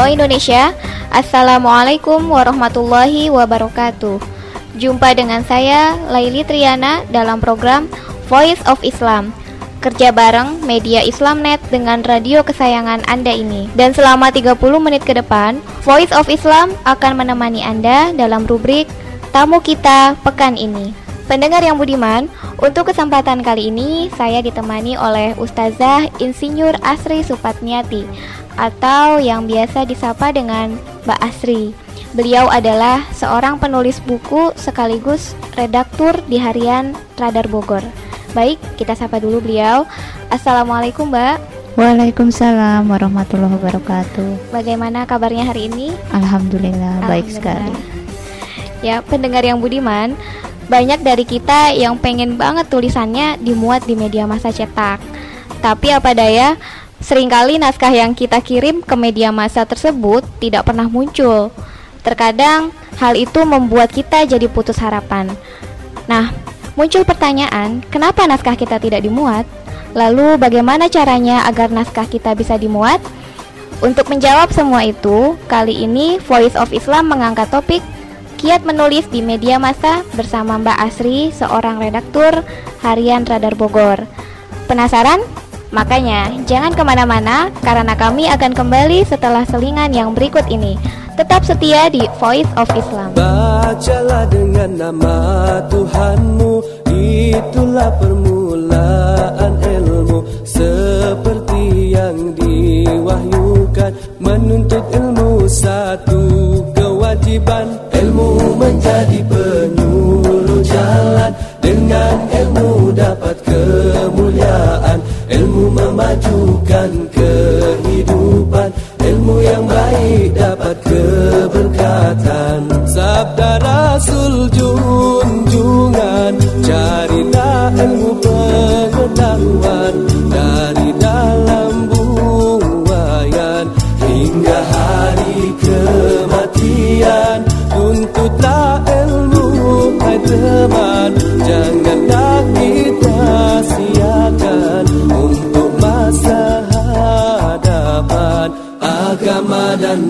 Halo Indonesia, Assalamualaikum warahmatullahi wabarakatuh. Jumpa dengan saya, Laili Triana dalam program Voice of Islam. Kerja bareng media Islamnet dengan radio kesayangan Anda ini. Dan selama 30 menit ke depan, Voice of Islam akan menemani Anda dalam rubrik Tamu Kita Pekan ini. Pendengar yang budiman, untuk kesempatan kali ini saya ditemani oleh Ustazah Insinyur Asri Supatniati atau yang biasa disapa dengan Mbak Asri. Beliau adalah seorang penulis buku sekaligus redaktur di harian Radar Bogor. Baik, kita sapa dulu beliau. Assalamualaikum Mbak. Waalaikumsalam warahmatullahi wabarakatuh. Bagaimana kabarnya hari ini? Alhamdulillah, Alhamdulillah. baik sekali. Ya, pendengar yang budiman, banyak dari kita yang pengen banget tulisannya dimuat di media massa cetak. Tapi apa daya, Seringkali naskah yang kita kirim ke media massa tersebut tidak pernah muncul. Terkadang hal itu membuat kita jadi putus harapan. Nah, muncul pertanyaan, kenapa naskah kita tidak dimuat? Lalu bagaimana caranya agar naskah kita bisa dimuat? Untuk menjawab semua itu, kali ini Voice of Islam mengangkat topik kiat menulis di media massa bersama Mbak Asri, seorang redaktur harian Radar Bogor. Penasaran? Makanya, jangan ke mana-mana karena kami akan kembali setelah selingan yang berikut ini. Tetap setia di Voice of Islam. Bacalah dengan nama Tuhanmu, itulah permulaan ilmu. Seperti yang diwahyukan, menuntut ilmu satu kewajiban. Ilmu menjadi penyuluh jalan, dengan ilmu kehidupan. Ilmu yang baik dapat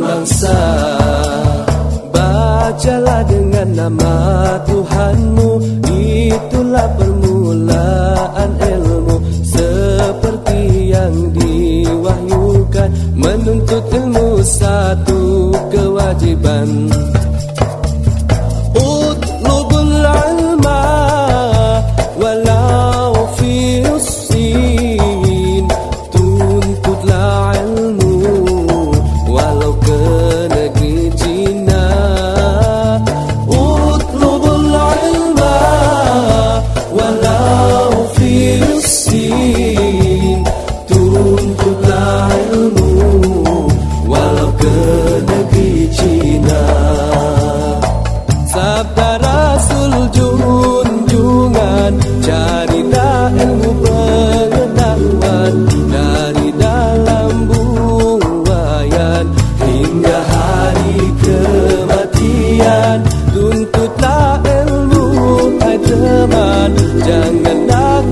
bangsa Bacalah dengan nama Tuhanmu Itulah permulaan ilmu. Seperti yang diwahyukan Menuntut ilmu satu kewajiban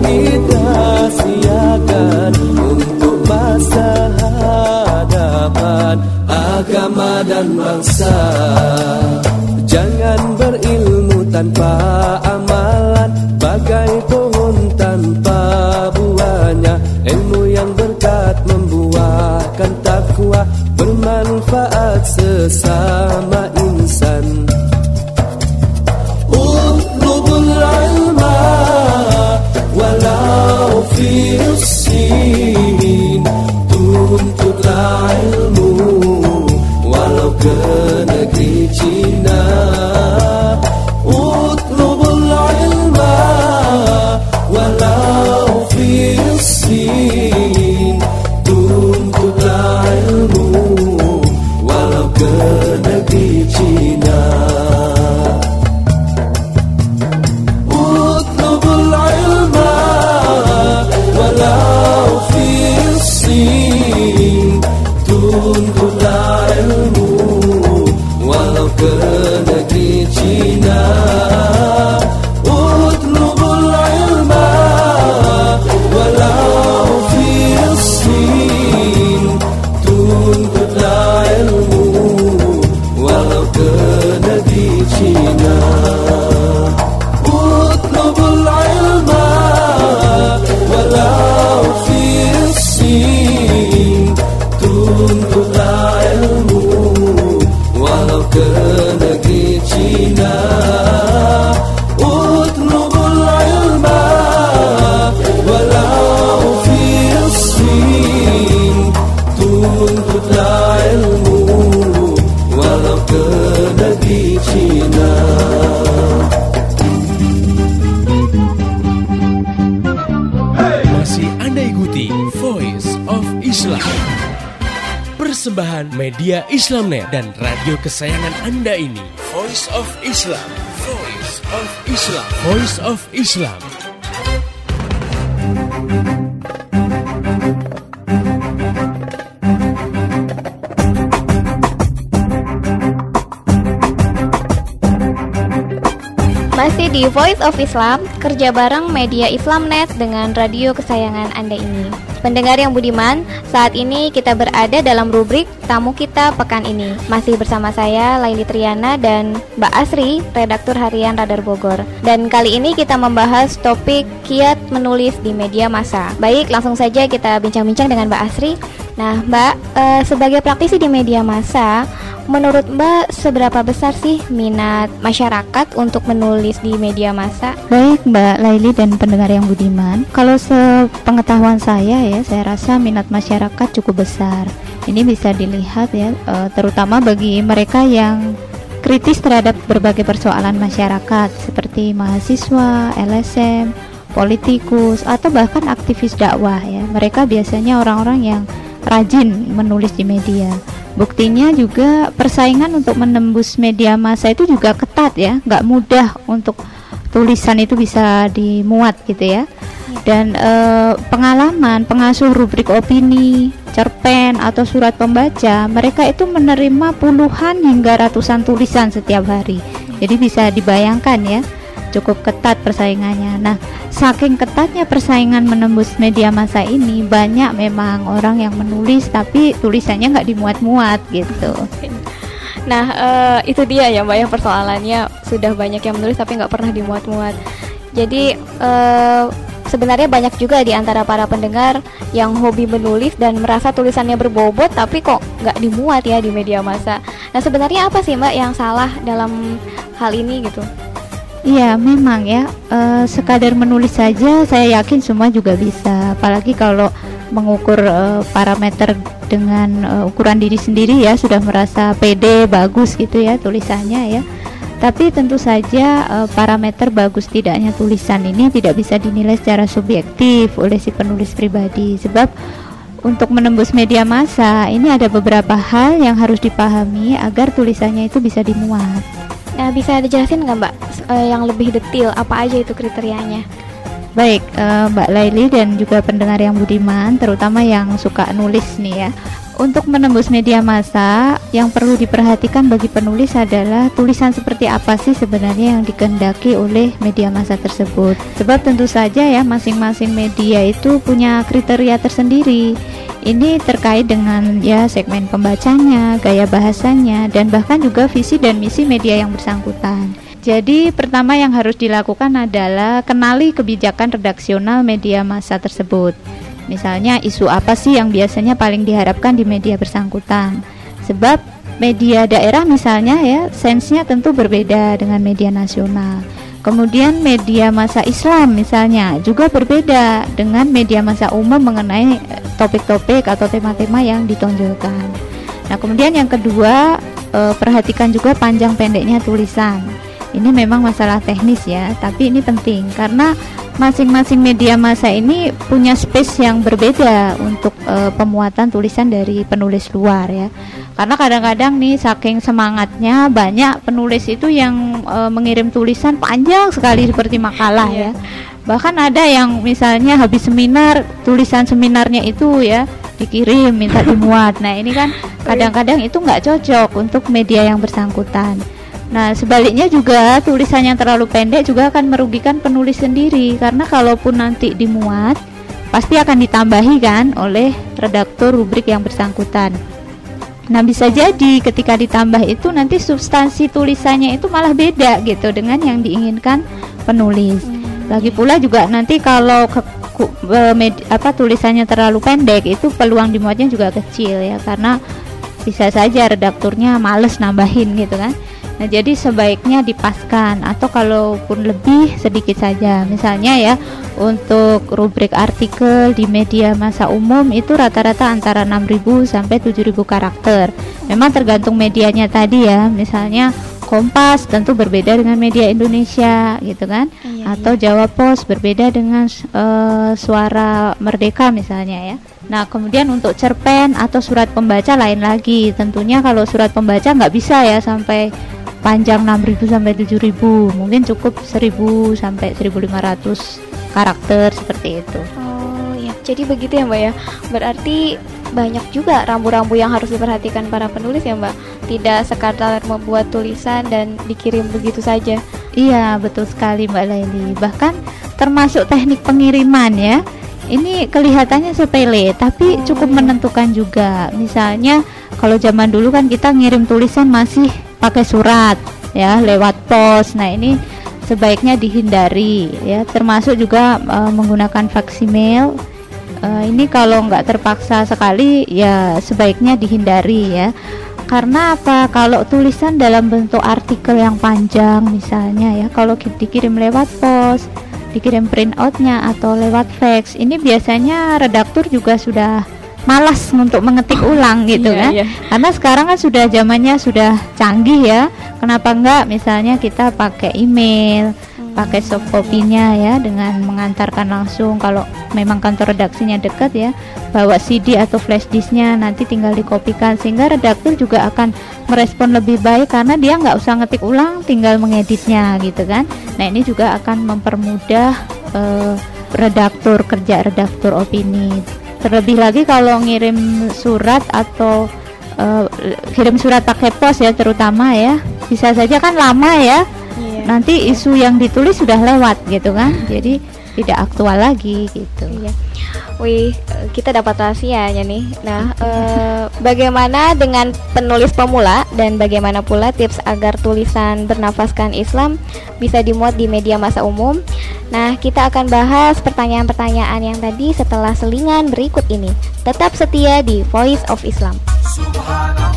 kita siakan Untuk masa hadapan Agama dan bangsa. Jangan berilmu tanpa media Islamnet dan radio kesayangan Anda ini. Voice of Islam. Voice of Islam. Voice of Islam. Masih di Voice of Islam, kerja bareng media Islamnet dengan radio kesayangan Anda ini. Pendengar yang budiman, saat ini kita berada dalam rubrik Tamu Kita Pekan ini. Masih bersama saya, Laili Triana dan Mbak Asri, redaktur harian Radar Bogor. Dan kali ini kita membahas topik kiat menulis di media massa. Baik, langsung saja kita bincang-bincang dengan Mbak Asri. Nah, Mbak, eh, sebagai praktisi di media massa, menurut Mbak seberapa besar sih minat masyarakat untuk menulis di media massa? Baik Mbak Laili dan pendengar yang budiman, kalau sepengetahuan saya ya, saya rasa minat masyarakat cukup besar. Ini bisa dilihat ya, eh, terutama bagi mereka yang kritis terhadap berbagai persoalan masyarakat seperti mahasiswa, LSM, politikus atau bahkan aktivis dakwah ya. Mereka biasanya orang-orang yang rajin menulis di media. Buktinya juga persaingan untuk menembus media massa itu juga ketat ya, nggak mudah untuk tulisan itu bisa dimuat gitu ya. Dan eh, pengalaman pengasuh rubrik opini, cerpen atau surat pembaca, mereka itu menerima puluhan hingga ratusan tulisan setiap hari. Jadi bisa dibayangkan ya, cukup ketat persaingannya. Nah, saking ketatnya persaingan menembus media massa ini, banyak memang orang yang menulis tapi tulisannya nggak dimuat-muat gitu. Nah, eh, itu dia ya Mbak yang persoalannya sudah banyak yang menulis tapi nggak pernah dimuat-muat. Jadi eh, sebenarnya banyak juga di antara para pendengar yang hobi menulis dan merasa tulisannya berbobot tapi kok nggak dimuat ya di media massa. Nah, sebenarnya apa sih Mbak yang salah dalam hal ini gitu? Iya, memang ya. eh, sekadar menulis saja, saya yakin semua juga bisa. Apalagi kalau mengukur eh, parameter dengan eh, ukuran diri sendiri ya, sudah merasa pede, bagus gitu ya tulisannya ya. Tapi tentu saja eh, parameter bagus tidaknya tulisan ini tidak bisa dinilai secara subjektif oleh si penulis pribadi, sebab untuk menembus media massa ini ada beberapa hal yang harus dipahami agar tulisannya itu bisa dimuat. Nah, bisa dijelasin nggak Mbak uh, yang lebih detail apa aja itu kriterianya? Baik, uh, Mbak Laili dan juga pendengar yang budiman, terutama yang suka nulis nih ya. Untuk menembus media massa, yang perlu diperhatikan bagi penulis adalah tulisan seperti apa sih sebenarnya yang dikehendaki oleh media massa tersebut. Sebab tentu saja ya masing-masing media itu punya kriteria tersendiri. Ini terkait dengan ya segmen pembacanya, gaya bahasanya, dan bahkan juga visi dan misi media yang bersangkutan. Jadi pertama yang harus dilakukan adalah kenali kebijakan redaksional media massa tersebut. Misalnya isu apa sih yang biasanya paling diharapkan di media bersangkutan? Sebab media daerah misalnya ya sensnya tentu berbeda dengan media nasional. Kemudian media masa Islam misalnya juga berbeda dengan media masa umum mengenai eh, topik-topik atau tema-tema yang ditonjolkan. Nah, kemudian yang kedua eh, perhatikan juga panjang pendeknya tulisan. Ini memang masalah teknis ya, tapi ini penting karena masing-masing media massa ini punya space yang berbeda untuk uh, pemuatan tulisan dari penulis luar ya. Karena kadang-kadang nih saking semangatnya banyak penulis itu yang uh, mengirim tulisan panjang sekali seperti makalah ya. Bahkan ada yang misalnya habis seminar tulisan seminarnya itu ya dikirim minta dimuat. Nah, ini kan kadang-kadang itu nggak cocok untuk media yang bersangkutan. Nah, sebaliknya juga tulisan yang terlalu pendek juga akan merugikan penulis sendiri karena kalaupun nanti dimuat pasti akan ditambahi kan oleh redaktur rubrik yang bersangkutan. Nah, bisa jadi ketika ditambah itu nanti substansi tulisannya itu malah beda gitu dengan yang diinginkan penulis. Lagi pula juga nanti kalau ke, e, med, apa tulisannya terlalu pendek itu peluang dimuatnya juga kecil ya karena bisa saja redakturnya males nambahin gitu kan. Nah, jadi sebaiknya dipaskan atau kalaupun lebih sedikit saja. Misalnya ya, untuk rubrik artikel di media masa umum itu rata-rata antara 6.000 sampai 7.000 karakter. Memang tergantung medianya tadi ya. Misalnya Kompas tentu berbeda dengan media Indonesia gitu kan. Iya, atau iya. Jawa Pos berbeda dengan uh, suara Merdeka misalnya ya. Nah, kemudian untuk cerpen atau surat pembaca lain lagi. Tentunya kalau surat pembaca nggak bisa ya sampai panjang 6000 sampai 7000 mungkin cukup 1000 sampai 1500 karakter seperti itu. Oh ya jadi begitu ya mbak ya. Berarti banyak juga rambu-rambu yang harus diperhatikan para penulis ya mbak. Tidak sekadar membuat tulisan dan dikirim begitu saja. Iya betul sekali mbak Laili. Bahkan termasuk teknik pengiriman ya ini kelihatannya sepele tapi oh, cukup iya. menentukan juga. Misalnya kalau zaman dulu kan kita ngirim tulisan masih pakai surat ya lewat pos. Nah, ini sebaiknya dihindari ya termasuk juga uh, menggunakan faksimil. Uh, ini kalau nggak terpaksa sekali ya sebaiknya dihindari ya. Karena apa? Kalau tulisan dalam bentuk artikel yang panjang misalnya ya, kalau dikirim lewat pos, dikirim print outnya atau lewat fax, ini biasanya redaktur juga sudah malas untuk mengetik ulang gitu yeah, kan. yeah. karena sekarang kan sudah zamannya sudah canggih ya. Kenapa enggak misalnya kita pakai email hmm. pakai soft copy-nya ya dengan mengantarkan langsung. Kalau memang kantor redaksinya dekat ya bawa CD atau flash disknya nanti tinggal dikopikan. Sehingga redaktur juga akan merespon lebih baik karena dia nggak usah ngetik ulang tinggal mengeditnya gitu kan. Nah ini juga akan mempermudah uh, redaktur kerja redaktur opini terlebih lagi kalau ngirim surat atau uh, kirim surat pakai pos ya terutama ya. Bisa saja kan lama ya. Iya. nanti isu yang ditulis sudah lewat gitu kan. Jadi tidak aktual lagi gitu. Iya. Wih, kita dapat rahasianya nih. Nah, e, bagaimana dengan penulis pemula dan bagaimana pula tips agar tulisan bernafaskan Islam bisa dimuat di media masa umum? Nah, kita akan bahas pertanyaan-pertanyaan yang tadi setelah selingan berikut ini. Tetap setia di Voice of Islam. Subhanallah.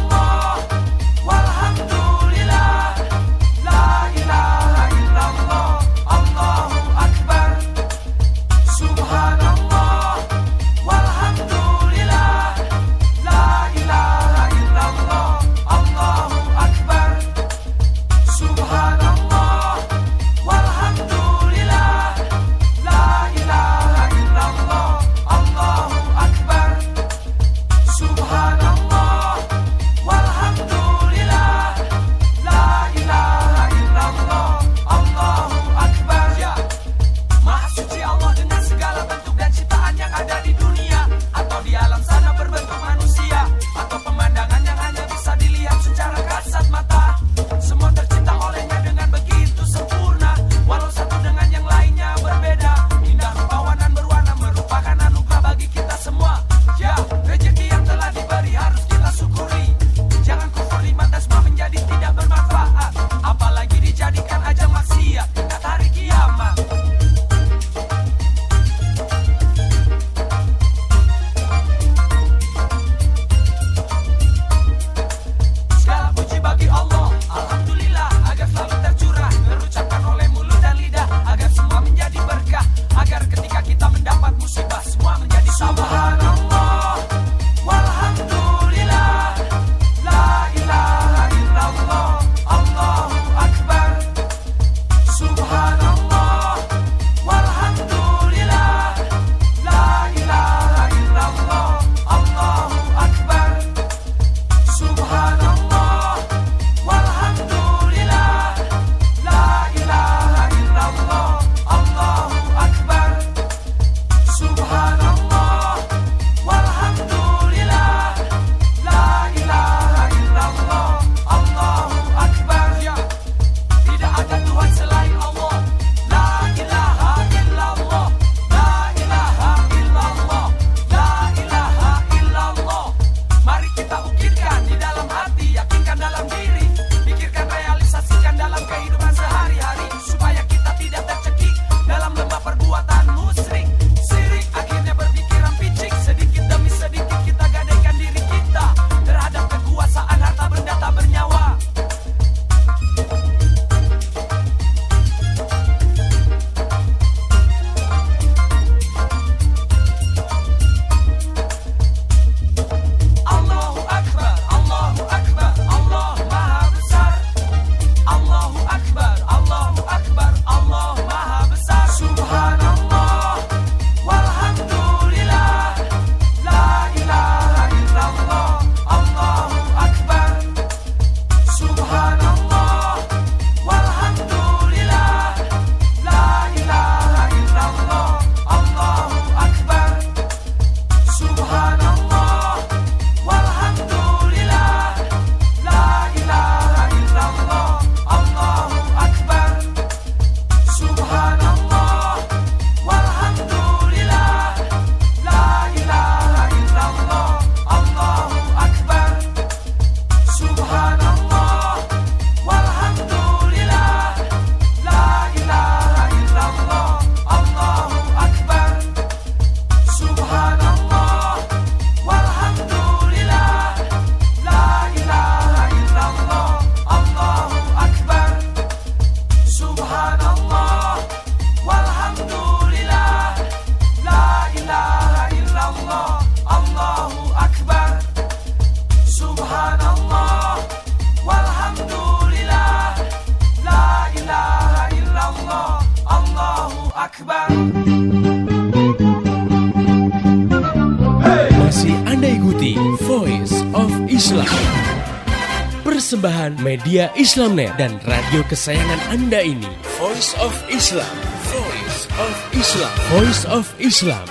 Islamnet dan radio kesayangan Anda ini, Voice of Islam. Voice of Islam. Voice of Islam.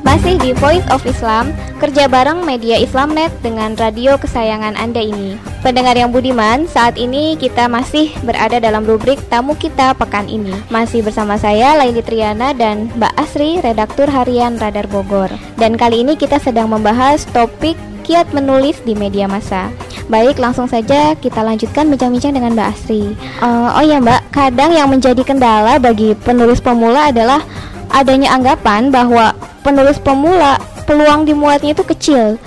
Masih di Voice of Islam, kerja bareng media Islamnet dengan radio kesayangan Anda ini. Pendengar yang budiman, saat ini kita masih berada dalam rubrik tamu kita pekan ini. Masih bersama saya Laili Triana dan Mbak Asri, redaktur harian Radar Bogor. Dan kali ini kita sedang membahas topik kiat menulis di media massa. Baik, langsung saja kita lanjutkan bincang-bincang dengan Mbak Asri. Eh, oh ya Mbak, kadang yang menjadi kendala bagi penulis pemula adalah adanya anggapan bahwa penulis pemula peluang dimuatnya itu kecil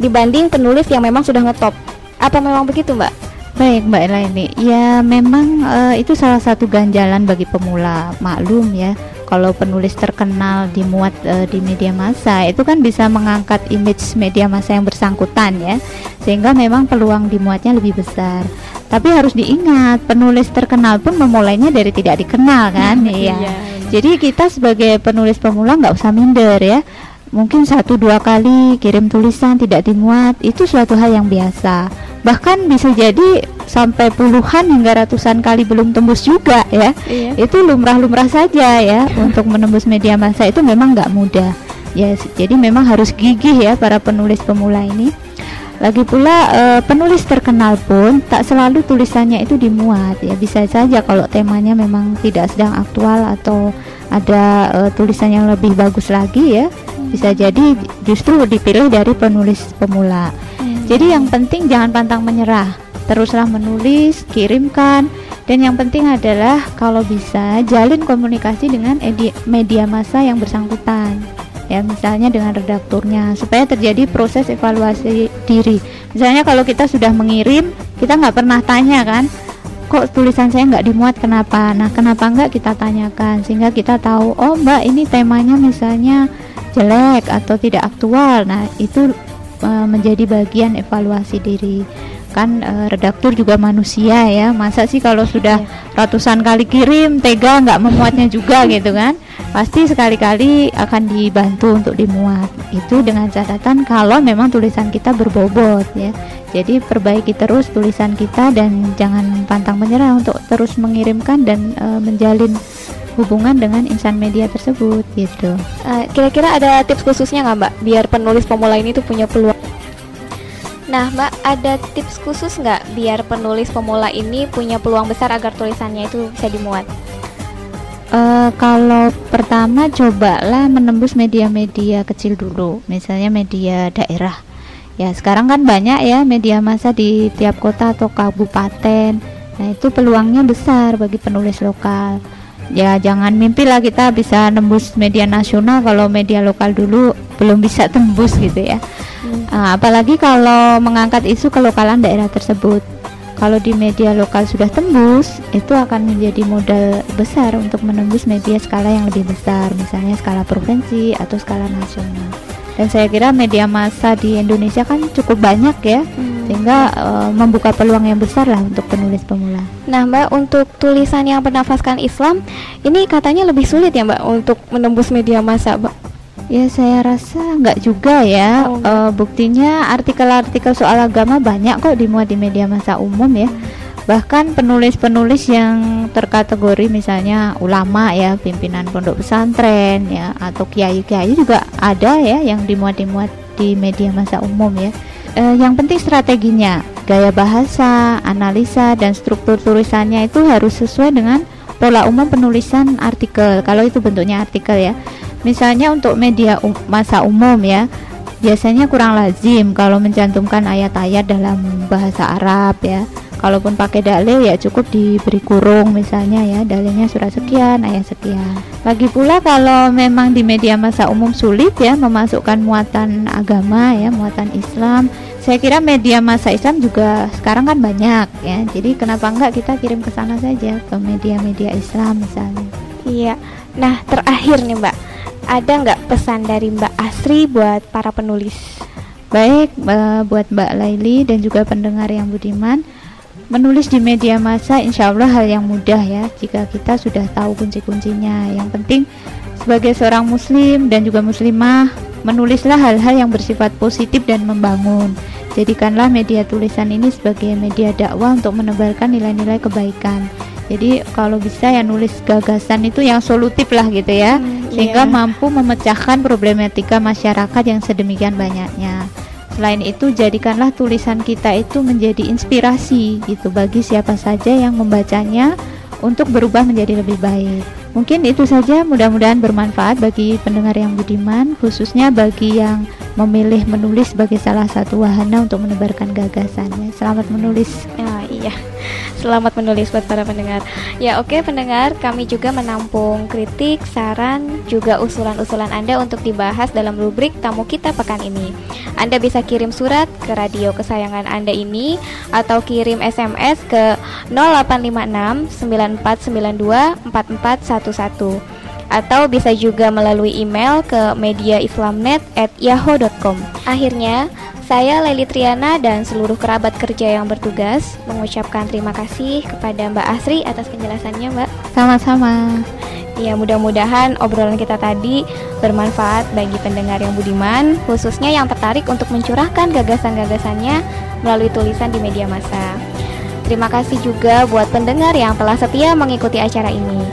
dibanding penulis yang memang sudah ngetop. Apa memang begitu, Mbak? Baik Mbak Elaini, ya memang eh, itu salah satu ganjalan bagi pemula. Maklum ya, kalau penulis terkenal dimuat eh, di media massa itu kan bisa mengangkat image media massa yang bersangkutan ya, sehingga memang peluang dimuatnya lebih besar. Tapi harus diingat, penulis terkenal pun memulainya dari tidak dikenal kan, iya. Jadi kita sebagai penulis pemula nggak usah minder ya. Mungkin satu dua kali kirim tulisan tidak dimuat itu suatu hal yang biasa. Bahkan bisa jadi sampai puluhan hingga ratusan kali belum tembus juga ya. Iya. Itu lumrah-lumrah saja ya. Untuk menembus media massa itu memang nggak mudah. Ya, jadi memang harus gigih ya para penulis pemula ini. Lagi pula eh, penulis terkenal pun tak selalu tulisannya itu dimuat ya bisa saja kalau temanya memang tidak sedang aktual atau ada eh, tulisan yang lebih bagus lagi ya bisa jadi justru dipilih dari penulis pemula. Jadi yang penting jangan pantang menyerah. Teruslah menulis, kirimkan. Dan yang penting adalah kalau bisa jalin komunikasi dengan edi- media massa yang bersangkutan. Ya misalnya dengan redakturnya supaya terjadi proses evaluasi diri. Misalnya kalau kita sudah mengirim kita nggak pernah tanya kan kok tulisan saya nggak dimuat? Kenapa? Nah kenapa nggak kita tanyakan sehingga kita tahu oh mbak ini temanya misalnya jelek atau tidak aktual. Nah itu eh, menjadi bagian evaluasi diri. Kan eh, redaktur juga manusia ya. Masa sih kalau sudah ratusan kali kirim tega nggak memuatnya juga gitu kan? Pasti sekali-kali akan dibantu untuk dimuat. Itu dengan catatan kalau memang tulisan kita berbobot ya. Jadi perbaiki terus tulisan kita dan jangan pantang menyerah untuk terus mengirimkan dan eh, menjalin hubungan dengan insan media tersebut gitu. Kira-kira ada tips khususnya nggak Mbak? Biar penulis pemula ini tuh punya peluang? Nah Mbak ada tips khusus nggak biar penulis pemula ini punya peluang besar agar tulisannya itu bisa dimuat? Eh, kalau pertama cobalah menembus media-media kecil dulu, misalnya media daerah. Ya sekarang kan banyak ya media massa di tiap kota atau kabupaten. Nah itu peluangnya besar bagi penulis lokal. Ya jangan mimpilah kita bisa nembus media nasional kalau media lokal dulu belum bisa tembus gitu ya. Ah, apalagi kalau mengangkat isu kelokalan daerah tersebut. Kalau di media lokal sudah tembus, itu akan menjadi modal besar untuk menembus media skala yang lebih besar, misalnya skala provinsi atau skala nasional. Dan saya kira media massa di Indonesia kan cukup banyak ya, sehingga eh, membuka peluang yang besar lah untuk penulis pemula. Nah Mbak untuk tulisan yang bernafaskan Islam ini katanya lebih sulit ya Mbak untuk menembus media massa Mbak. Ya saya rasa nggak juga ya. Oh, Eh, buktinya artikel-artikel soal agama banyak kok dimuat di media massa umum ya. Bahkan penulis-penulis yang terkategori misalnya ulama ya, pimpinan pondok pesantren ya, atau kiai-kiai juga ada ya yang dimuat-dimuat di media massa umum ya. Eh, yang penting strateginya, gaya bahasa, analisa dan struktur tulisannya itu harus sesuai dengan pola umum penulisan artikel. Kalau itu bentuknya artikel ya. Misalnya untuk media um- masa umum ya, biasanya kurang lazim kalau mencantumkan ayat-ayat dalam bahasa Arab ya. Kalaupun pakai dalil ya cukup diberi kurung misalnya ya, dalilnya surat sekian, ayat sekian. Lagi pula kalau memang di media masa umum sulit ya memasukkan muatan agama ya, muatan Islam, saya kira media masa Islam juga sekarang kan banyak ya. Jadi kenapa enggak kita kirim ke sana saja ke media-media Islam misalnya. Iya. Nah terakhir nih Mbak, ada nggak pesan dari Mbak Asri buat para penulis? Baik eh, buat Mbak Laili dan juga pendengar yang budiman, Menulis di media massa insya Allah hal yang mudah ya jika kita sudah tahu kunci-kuncinya. Yang penting sebagai seorang muslim dan juga muslimah menulislah hal-hal yang bersifat positif dan membangun. Jadikanlah media tulisan ini sebagai media dakwah untuk menebarkan nilai-nilai kebaikan. Jadi kalau bisa ya nulis gagasan itu yang solutif lah gitu ya, hmm, sehingga yeah. mampu memecahkan problematika masyarakat yang sedemikian banyaknya. Selain itu, jadikanlah tulisan kita itu menjadi inspirasi gitu bagi siapa saja yang membacanya untuk berubah menjadi lebih baik. Mungkin itu saja, mudah-mudahan bermanfaat bagi pendengar yang budiman, khususnya bagi yang memilih menulis sebagai salah satu wahana untuk menebarkan gagasannya. Selamat menulis. Ya, iya. Selamat menulis buat para pendengar. Ya, oke okay, pendengar, kami juga menampung kritik, saran, juga usulan-usulan Anda untuk dibahas dalam rubrik tamu kita pekan ini. Anda bisa kirim surat ke radio kesayangan Anda ini atau kirim SMS ke 0856 9492 4411 atau bisa juga melalui email ke mediaislamnet@yahoo.com. Akhirnya, saya Leli Triana dan seluruh kerabat kerja yang bertugas mengucapkan terima kasih kepada Mbak Asri atas penjelasannya, Mbak. Sama-sama. Ya, mudah-mudahan obrolan kita tadi bermanfaat bagi pendengar yang budiman, khususnya yang tertarik untuk mencurahkan gagasan-gagasannya melalui tulisan di media massa. Terima kasih juga buat pendengar yang telah setia mengikuti acara ini.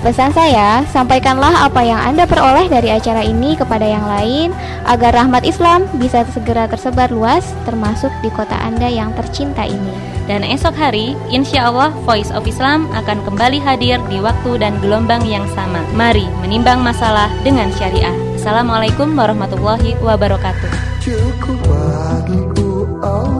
Pesan saya, sampaikanlah apa yang Anda peroleh dari acara ini kepada yang lain agar rahmat Islam bisa segera tersebar luas termasuk di kota Anda yang tercinta ini. Dan esok hari, insya Allah Voice of Islam akan kembali hadir di waktu dan gelombang yang sama. Mari menimbang masalah dengan syariah. Assalamualaikum warahmatullahi wabarakatuh. Cukup bagiku Allah